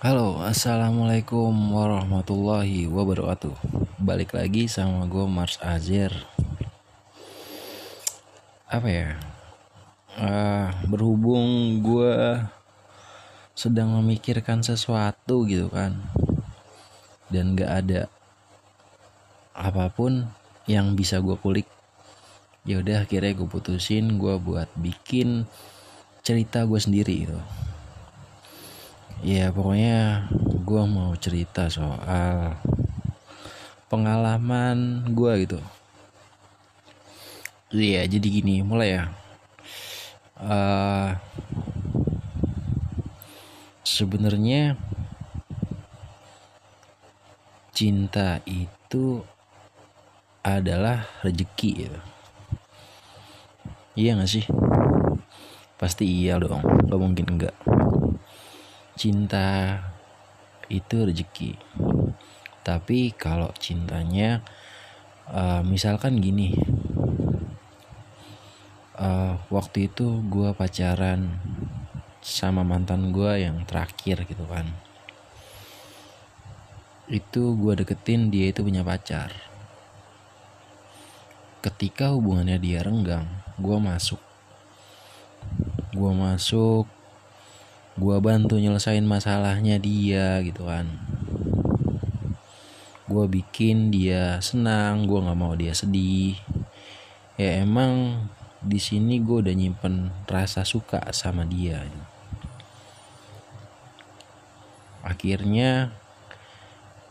Halo, assalamualaikum warahmatullahi wabarakatuh. Balik lagi sama gue Mars Azir. Apa ya? Uh, berhubung gue sedang memikirkan sesuatu gitu kan, dan gak ada apa pun yang bisa gue kulik. Ya udah, akhirnya gue putusin gue buat bikin cerita gue sendiri gitu ya pokoknya gue mau cerita soal pengalaman gue gitu. Iya jadi gini mulai ya. Uh, sebenarnya cinta itu adalah rezeki ya iya gak sih? Pasti iya dong gak mungkin enggak cinta itu rezeki. Tapi kalau cintanya uh, misalkan gini uh, waktu itu gue pacaran sama mantan gue yang terakhir gitu kan. Itu gue deketin dia itu punya pacar. Ketika hubungannya dia renggang gue masuk. Gue masuk gue bantu nyelesain masalahnya dia gitu kan. Gue bikin dia senang gue nggak mau dia sedih. Ya emang di sini gue udah nyimpen rasa suka sama dia. Akhirnya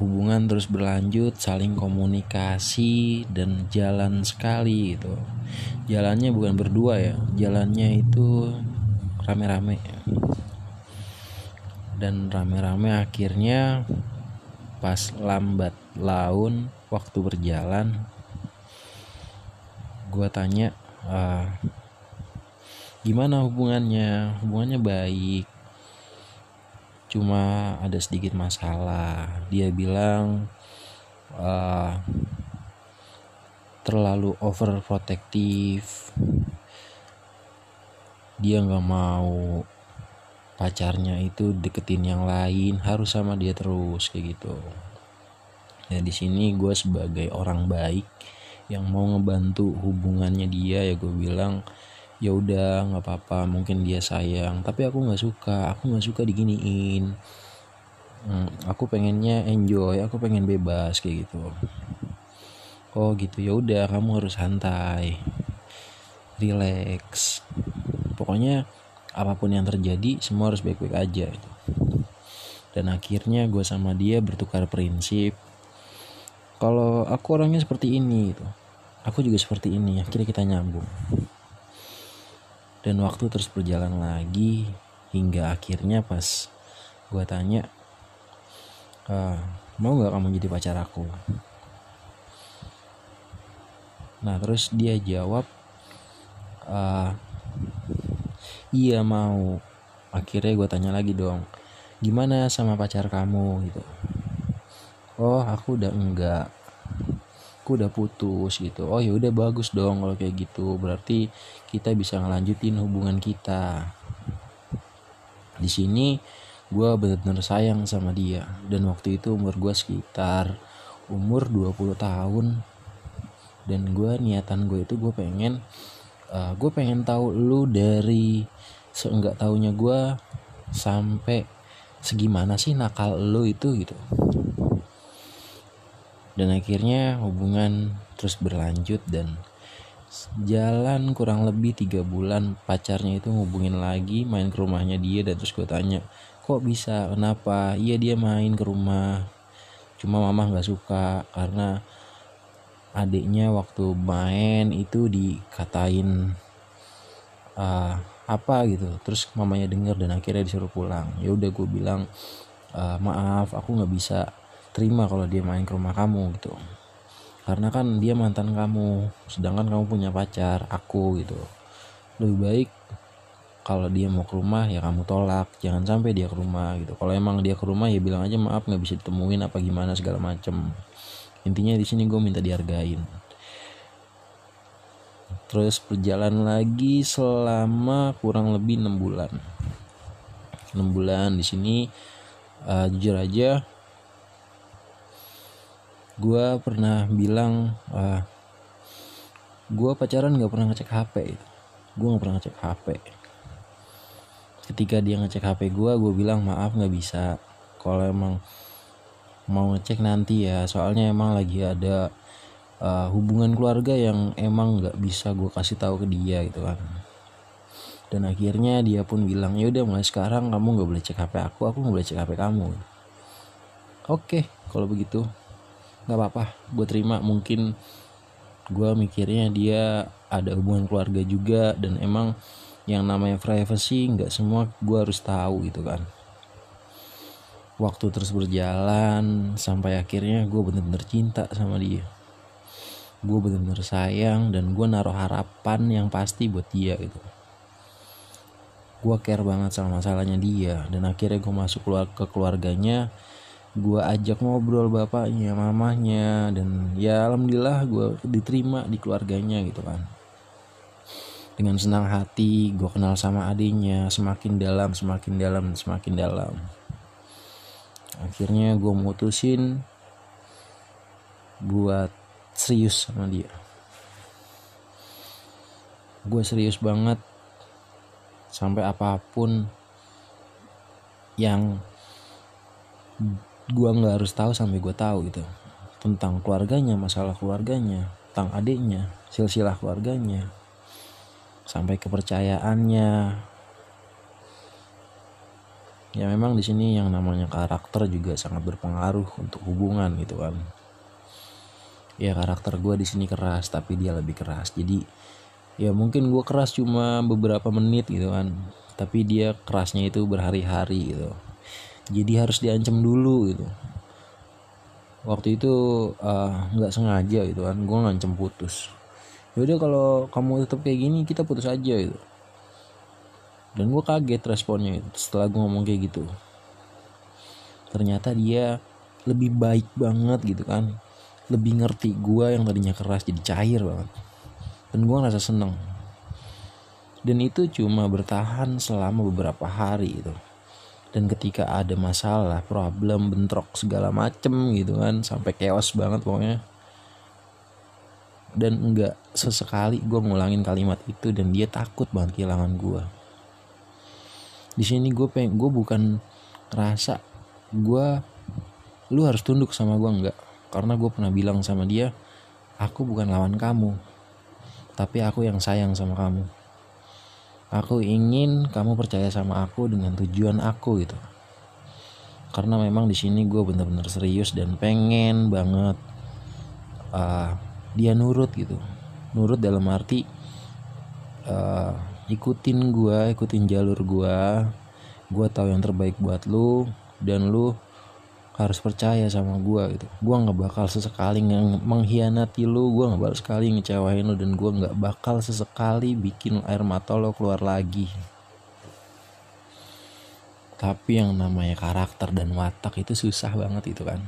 hubungan terus berlanjut saling komunikasi dan jalan sekali gitu. Jalannya bukan berdua ya jalannya itu rame-rame dan rame-rame akhirnya pas lambat laun waktu berjalan gue tanya uh, gimana hubungannya? Hubungannya baik. Cuma ada sedikit masalah. Dia bilang uh, terlalu overprotective. Dia nggak mau pacarnya itu deketin yang lain harus sama dia terus kayak gitu. Ya di sini gue sebagai orang baik yang mau ngebantu hubungannya dia ya gue bilang ya udah nggak apa-apa mungkin dia sayang tapi aku nggak suka aku nggak suka diginiin. Hmm, aku pengennya enjoy aku pengen bebas kayak gitu. Oh gitu ya udah kamu harus santai relax. Pokoknya apa pun yang terjadi semua harus baik-baik aja gitu. dan akhirnya gue sama dia bertukar prinsip kalau aku orangnya seperti ini gitu. Aku juga seperti ini akhirnya kita nyambung. Dan waktu terus berjalan lagi hingga akhirnya pas gue tanya ah, mau gak kamu jadi pacar aku? Nah terus dia jawab ah, iya mau. Akhirnya gue tanya lagi dong gimana sama pacar kamu? Gitu. Oh aku udah enggak. Aku udah putus gitu. Oh ya udah bagus dong kalau kayak gitu. Berarti kita bisa ngelanjutin hubungan kita. Di sini gue bener-bener sayang sama dia dan waktu itu umur gue sekitar umur 20 tahun. Dan gue niatan gue itu gue pengen uh, eh, gue pengen tahu lu dari seenggak tahunya gue sampai segimana sih nakal lu itu gitu. Dan akhirnya hubungan terus berlanjut dan jalan kurang lebih tiga bulan pacarnya itu ngubungin lagi main ke rumahnya dia dan terus gue tanya kok bisa? Kenapa? Iya dia main ke rumah. Cuma mama nggak suka karena adiknya waktu main itu dikatain uh, apa gitu. Terus mamanya denger dan akhirnya disuruh pulang. Ya udah gue bilang uh, maaf aku nggak bisa terima kalau dia main ke rumah kamu gitu. Karena kan dia mantan kamu sedangkan kamu punya pacar aku gitu. Lebih baik kalau dia mau ke rumah ya kamu tolak. Jangan sampai dia ke rumah gitu. Kalau emang dia ke rumah ya bilang aja maaf nggak bisa ditemuin apa gimana segala macem intinya di sini gue minta dihargain. Terus berjalan lagi selama kurang lebih enam bulan. Enam bulan di sini uh, jujur aja gue pernah bilang uh, gue pacaran nggak pernah ngecek HP gue nggak pernah ngecek HP ketika dia ngecek HP gue gue bilang maaf nggak bisa. Kalau emang mau ngecek nanti ya soalnya emang lagi ada uh, hubungan keluarga yang emang nggak bisa gue kasih tahu ke dia gitu kan. Dan akhirnya dia pun bilang ya udah mulai sekarang kamu nggak boleh cek HP aku aku nggak boleh cek HP kamu. Oke kalau begitu nggak apa-apa gue terima. Mungkin gue mikirnya dia ada hubungan keluarga juga dan emang yang namanya privacy nggak semua gue harus tahu gitu kan waktu terus berjalan sampai akhirnya gue bener-bener cinta sama dia. Gue bener-bener sayang dan gue naruh harapan yang pasti buat dia gitu. Gue care banget sama masalahnya dia dan akhirnya gue masuk ke keluarganya. Gue ajak ngobrol bapaknya mamahnya dan ya alhamdulillah gue diterima di keluarganya gitu kan. Dengan senang hati gue kenal sama adiknya semakin dalam semakin dalam semakin dalam akhirnya gue mutusin buat serius sama dia. Gue serius banget sampai apa pun yang gue nggak harus tahu sampai gue tahu gitu. Tentang keluarganya masalah keluarganya tentang adiknya silsilah keluarganya sampai kepercayaannya ya memang di sini yang namanya karakter juga sangat berpengaruh untuk hubungan gitu kan. Ya karakter gue di sini keras tapi dia lebih keras. Jadi ya mungkin gue keras cuma beberapa menit gitu kan. Tapi dia kerasnya itu berhari-hari gitu. Jadi harus diancam dulu gitu. Waktu itu eh, nggak uh, sengaja gitu kan. Gue ngancem putus. Yaudah kalau kamu tetap kayak gini kita putus aja gitu dan gue kaget responnya itu setelah gue ngomong kayak gitu. Ternyata dia lebih baik banget gitu kan. Lebih ngerti gue yang tadinya keras jadi cair banget. Dan gue ngerasa seneng. Dan itu cuma bertahan selama beberapa hari itu dan ketika ada masalah problem bentrok segala macem gitu kan sampai chaos banget pokoknya. Dan enggak sesekali gue ngulangin kalimat itu dan dia takut banget kehilangan gue di sini gue pengen gue bukan ngerasa gue lu harus tunduk sama gue enggak karena gue pernah bilang sama dia aku bukan lawan kamu tapi aku yang sayang sama kamu. Aku ingin kamu percaya sama aku dengan tujuan aku gitu. Karena memang di sini gue bener-bener serius dan pengen banget uh, dia nurut gitu. Nurut dalam arti uh, ikutin gue ikutin jalur gue gue tahu yang terbaik buat lu dan lu harus percaya sama gue gitu. Gue nggak bakal sesekali yang mengkhianati lu gue nggak bakal sekali ngecewain lu dan gue nggak bakal sesekali bikin air mata lo keluar lagi. Tapi yang namanya karakter dan watak itu susah banget itu kan.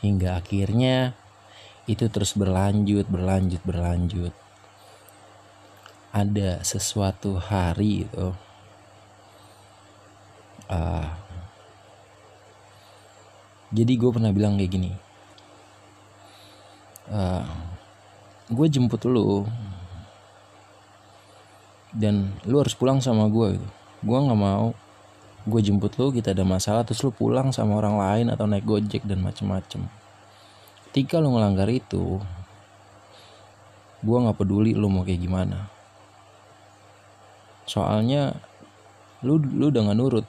Hingga akhirnya itu terus berlanjut berlanjut berlanjut ada sesuatu hari itu uh, jadi gue pernah bilang kayak gini. Uh, gue jemput lu. Dan lu harus pulang sama gue gitu. Gue nggak mau gue jemput lu kita ada masalah terus lu pulang sama orang lain atau naik gojek dan macem-macem. Ketika lu ngelanggar itu gue nggak peduli lu mau kayak gimana soalnya lu lu udah gak nurut.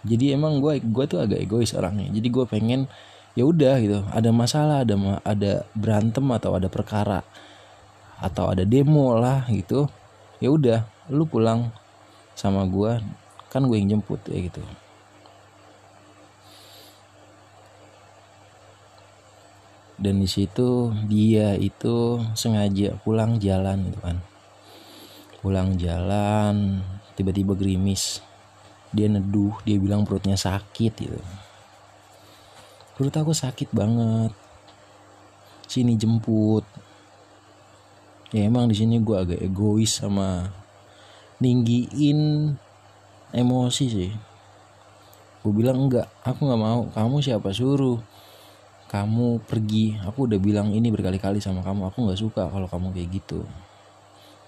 Jadi emang gue gue tuh agak egois orangnya. Jadi gue pengen ya udah gitu. Ada masalah ada ada berantem atau ada perkara atau ada demo lah gitu ya udah lu pulang sama gue kan gue yang jemput ya gitu dan di situ dia itu sengaja pulang jalan gitu kan. Pulang jalan tiba-tiba gerimis. Dia neduh dia bilang perutnya sakit gitu. Perut aku sakit banget. Sini jemput. Ya emang di sini gue agak egois sama ninggiin emosi sih. Gue bilang enggak aku nggak mau. Kamu siapa suruh kamu pergi aku udah bilang ini berkali-kali sama kamu aku nggak suka kalau kamu kayak gitu.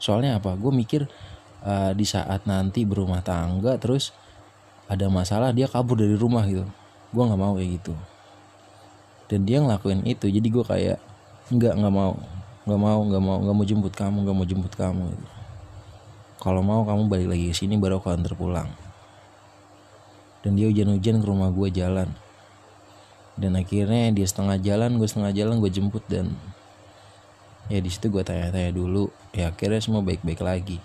Soalnya apa? Gue mikir uh, di saat nanti berumah tangga terus ada masalah dia kabur dari rumah gitu. Gue nggak mau kayak gitu. Dan dia ngelakuin itu jadi gue kayak nggak nggak mau nggak mau nggak mau nggak mau jemput kamu nggak mau jemput kamu gitu. kalau mau kamu balik lagi ke sini baru aku antar pulang. Dan dia hujan-hujan ke rumah gue jalan dan akhirnya dia setengah jalan gue setengah jalan gue jemput dan ya di situ gue tanya-tanya dulu. Ya akhirnya semua baik-baik lagi.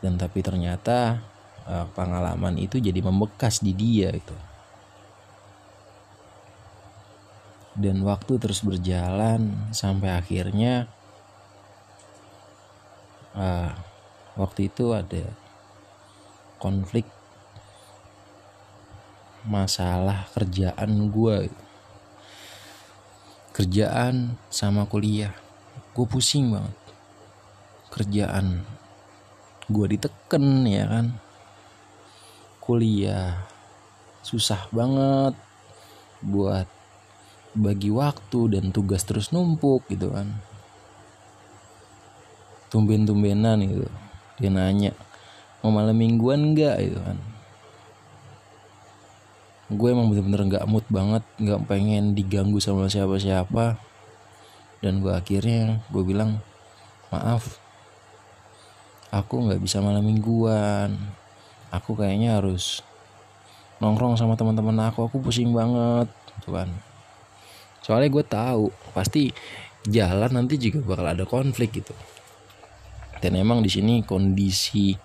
Dan tapi ternyata uh, pengalaman itu jadi membekas di dia itu dan waktu terus berjalan sampai akhirnya uh, waktu itu ada konflik masalah kerjaan gue kerjaan sama kuliah. Gue pusing banget. Kerjaan gue diteken ya kan? Kuliah susah banget buat bagi waktu dan tugas terus numpuk gitu kan? Tumben-tumbenan gitu. Dia nanya mau malam mingguan enggak gitu kan gue emang bener-bener nggak mood banget nggak pengen diganggu sama siapa-siapa. Dan gue akhirnya gue bilang maaf aku nggak bisa malam mingguan. Aku kayaknya harus nongkrong sama teman-teman aku aku pusing banget. Tuh kan. Soalnya gue tahu pasti jalan nanti juga bakal ada konflik gitu. Dan emang di sini kondisi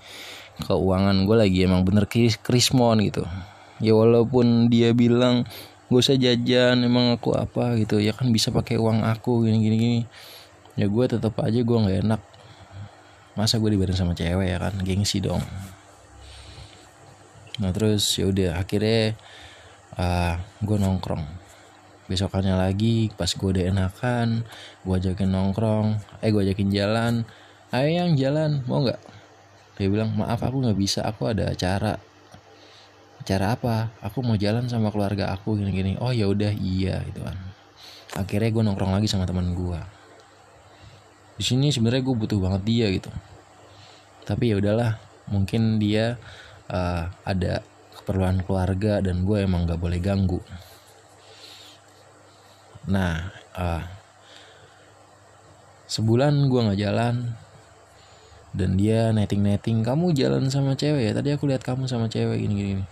keuangan gue lagi emang bener kris krismon gitu ya walaupun dia bilang gue usah jajan emang aku apa gitu. Ya kan bisa pakai uang aku gini gini gini. Ya gue tetap aja gue nggak enak. Masa gue dibareng sama cewek ya kan? Gengsi dong. Nah terus ya udah akhirnya uh, ah, gue nongkrong. Besokannya lagi pas gue udah enakan gue ajakin nongkrong eh gue ajakin jalan. Ayo yang jalan mau nggak dia bilang maaf aku nggak bisa aku ada acara acara apa? Aku mau jalan sama keluarga aku gini gini oh ya udah iya gitu kan. Akhirnya gue nongkrong lagi sama teman gue di sini sebenarnya gue butuh banget dia gitu. Tapi ya udahlah mungkin dia uh, ada keperluan keluarga dan gue emang nggak boleh ganggu. Nah uh, sebulan gue nggak jalan dan dia netting netting kamu jalan sama cewek ya? Tadi aku lihat kamu sama cewek gini gini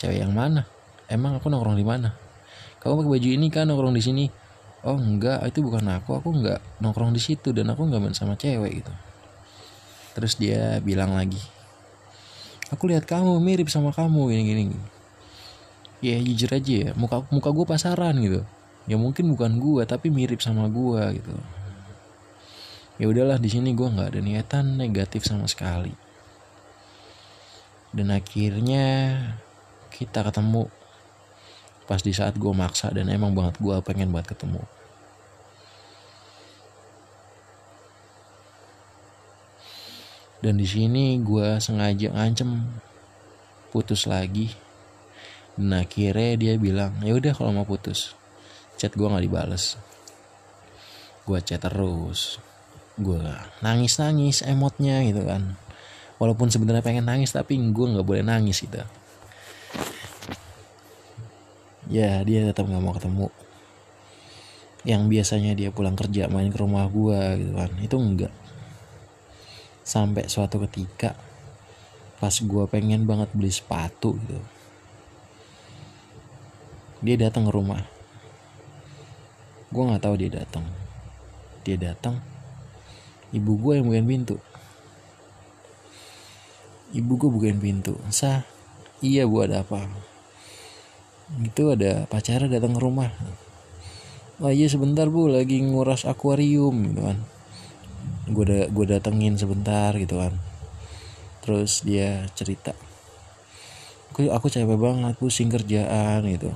cewek yang mana? Emang aku nongkrong di mana? Kamu pakai baju ini kan nongkrong di sini? Oh enggak itu bukan aku. Aku enggak nongkrong di situ dan aku enggak main sama cewek gitu. Terus dia bilang lagi aku lihat kamu mirip sama kamu gini gini ya jujur aja ya muka muka gue pasaran gitu. Ya mungkin bukan gue tapi mirip sama gue gitu. Ya udahlah di sini gue nggak ada niatan negatif sama sekali. Dan akhirnya kita ketemu pas di saat gue maksa dan emang banget gue pengen buat ketemu. Dan di sini gue sengaja ngancem putus lagi. Dan akhirnya dia bilang ya udah kalau mau putus chat gue nggak dibales. Gue chat terus. Gue nangis nangis emotnya gitu kan. Walaupun sebenarnya pengen nangis tapi gue nggak boleh nangis gitu ya dia tetap nggak mau ketemu. Yang biasanya dia pulang kerja main ke rumah gue gitu kan. Itu enggak sampai suatu ketika pas gue pengen banget beli sepatu gitu. Dia datang ke rumah. Gue nggak tahu dia datang. Dia datang ibu gue yang bukain pintu. Ibu gue bukain pintu. Sah iya bu ada apa itu ada pacara datang ke rumah. Oh iya sebentar bu lagi nguras akuarium gitu kan. Gue da gue datengin sebentar gitu kan. Terus dia cerita aku aku capek banget pusing kerjaan gitu.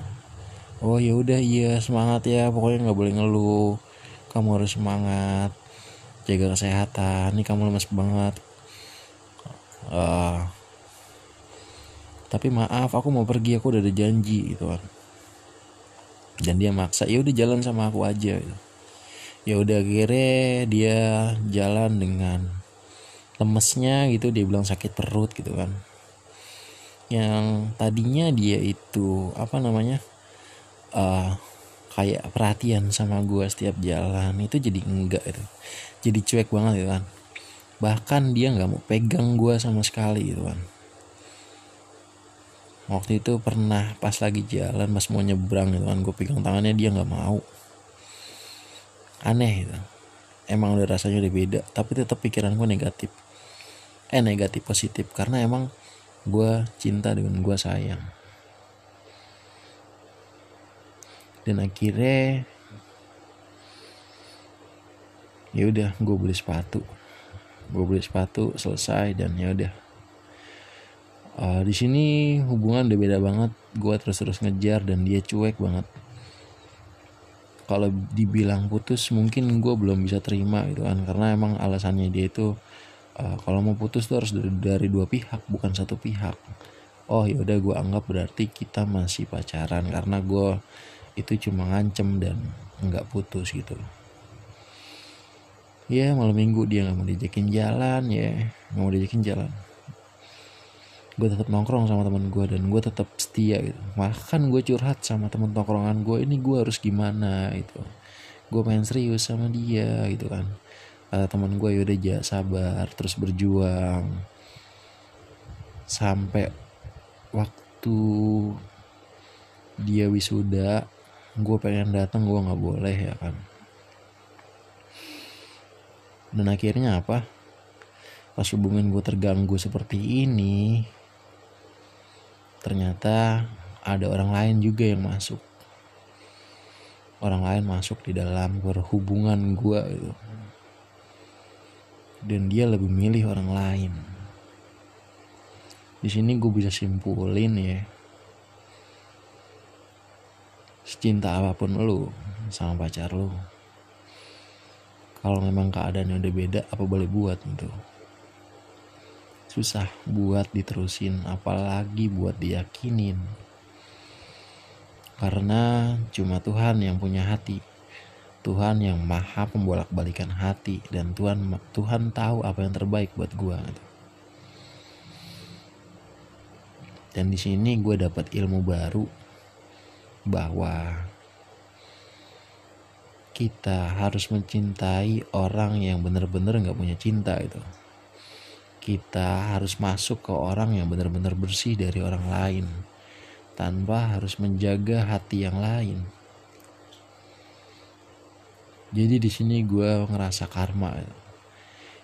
Oh ya udah iya semangat ya pokoknya nggak boleh ngeluh. Kamu harus semangat jaga kesehatan ini kamu lemas banget. Uh, tapi maaf aku mau pergi aku udah ada janji gitu kan. Dan dia maksa ya udah jalan sama aku aja gitu. ya udah akhirnya dia jalan dengan lemesnya gitu dia bilang sakit perut gitu kan. Yang tadinya dia itu apa namanya uh, kayak perhatian sama gue setiap jalan itu jadi enggak itu jadi cuek banget gitu kan. Bahkan dia nggak mau pegang gue sama sekali gitu kan waktu itu pernah pas lagi jalan pas mau nyebrang gitu kan gue pegang tangannya dia nggak mau. Aneh gitu. Emang udah rasanya udah beda tapi tetap pikiran gue negatif. Eh negatif positif karena emang gue cinta dengan gue sayang. Dan akhirnya ya udah gue beli sepatu. Gue beli sepatu selesai dan ya udah uh, di sini hubungan udah beda banget. Gue terus terus ngejar dan dia cuek banget. Kalau dibilang putus mungkin gue belum bisa terima gitu kan. Karena emang alasannya dia itu uh, kalau mau putus tuh harus dari, dari dua pihak bukan satu pihak. Oh ya udah gue anggap berarti kita masih pacaran. Karena gue itu cuma ngancem dan nggak putus gitu. Ya malam minggu dia nggak mau diajakin jalan ya. Nggak mau diajakin jalan gue tetap nongkrong sama teman gue dan gue tetap setia gitu. Bahkan gue curhat sama teman tongkrongan gue ini gue harus gimana? itu gue main serius sama dia gitu kan. Kata teman gue yaudah aja sabar terus berjuang. Sampai waktu dia wisuda gue pengen datang gue nggak boleh ya kan. Dan akhirnya apa? Pas hubungan gue terganggu seperti ini ternyata ada orang lain juga yang masuk. Orang lain masuk di dalam berhubungan gue gitu. Dan dia lebih milih orang lain. Di sini gue bisa simpulin ya secinta apa pun lu sama pacar lu. Kalau memang keadaannya udah beda apa boleh buat gitu susah buat diterusin apalagi buat diyakinin. Karena cuma Tuhan yang punya hati. Tuhan yang maha pembolak balikan hati. Dan Tuhan Tuhan tahu apa yang terbaik buat gue dan di sini gue dapat ilmu baru bahwa kita harus mencintai orang yang benar-benar nggak punya cinta itu kita harus masuk ke orang yang benar-benar bersih dari orang lain tanpa harus menjaga hati yang lain. Jadi di sini gue ngerasa karma.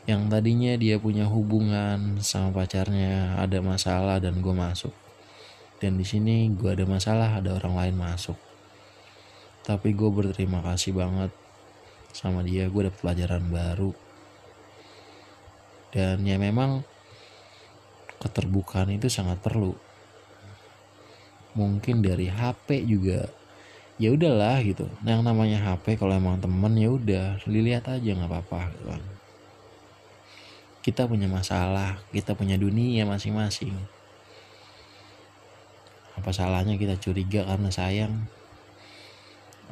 Yang tadinya dia punya hubungan sama pacarnya ada masalah dan gue masuk. Dan di sini gue ada masalah ada orang lain masuk. Tapi gue berterima kasih banget sama dia gue dapet pelajaran baru dan ya memang keterbukaan itu sangat perlu. Mungkin dari HP juga ya udahlah gitu. Nah, yang namanya HP kalau emang temen ya udah dilihat aja nggak apa-apa gitu kan. Kita punya masalah kita punya dunia masing-masing. Apa salahnya kita curiga karena sayang?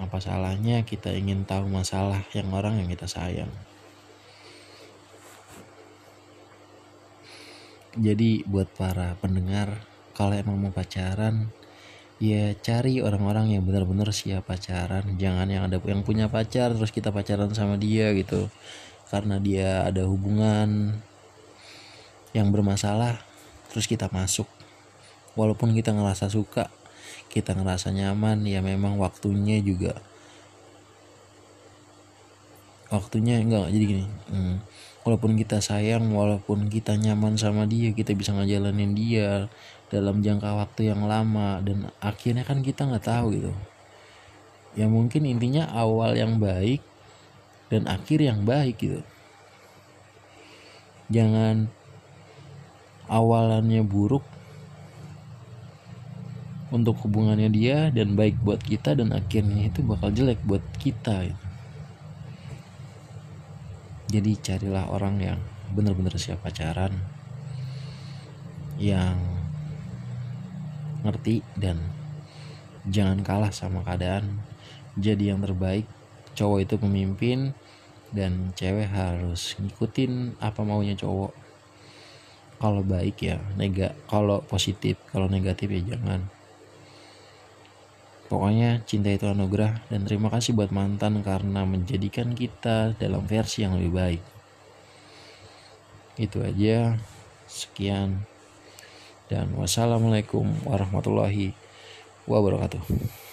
Apa salahnya kita ingin tahu masalah yang orang yang kita sayang jadi buat para pendengar kalau emang mau pacaran ya cari orang-orang yang benar-benar siap pacaran. Jangan yang ada yang punya pacar terus kita pacaran sama dia gitu. Karena dia ada hubungan yang bermasalah terus kita masuk. Walaupun kita ngerasa suka kita ngerasa nyaman ya memang waktunya juga waktunya enggak jadi gini hmm, walaupun kita sayang walaupun kita nyaman sama dia kita bisa ngejalanin dia dalam jangka waktu yang lama. Dan akhirnya kan kita nggak tahu gitu. Ya mungkin intinya awal yang baik dan akhir yang baik gitu. Jangan awalannya buruk untuk hubungannya dia dan baik buat kita dan akhirnya itu bakal jelek buat kita gitu jadi carilah orang yang benar-benar siap pacaran yang ngerti dan jangan kalah sama keadaan. Jadi yang terbaik cowok itu pemimpin dan cewek harus ngikutin apa maunya cowok. Kalau baik ya nega kalau positif kalau negatif ya jangan pokoknya cinta itu anugerah dan terima kasih buat mantan karena menjadikan kita dalam versi yang lebih baik. Itu aja. Sekian. Dan wassalamualaikum warahmatullahi wabarakatuh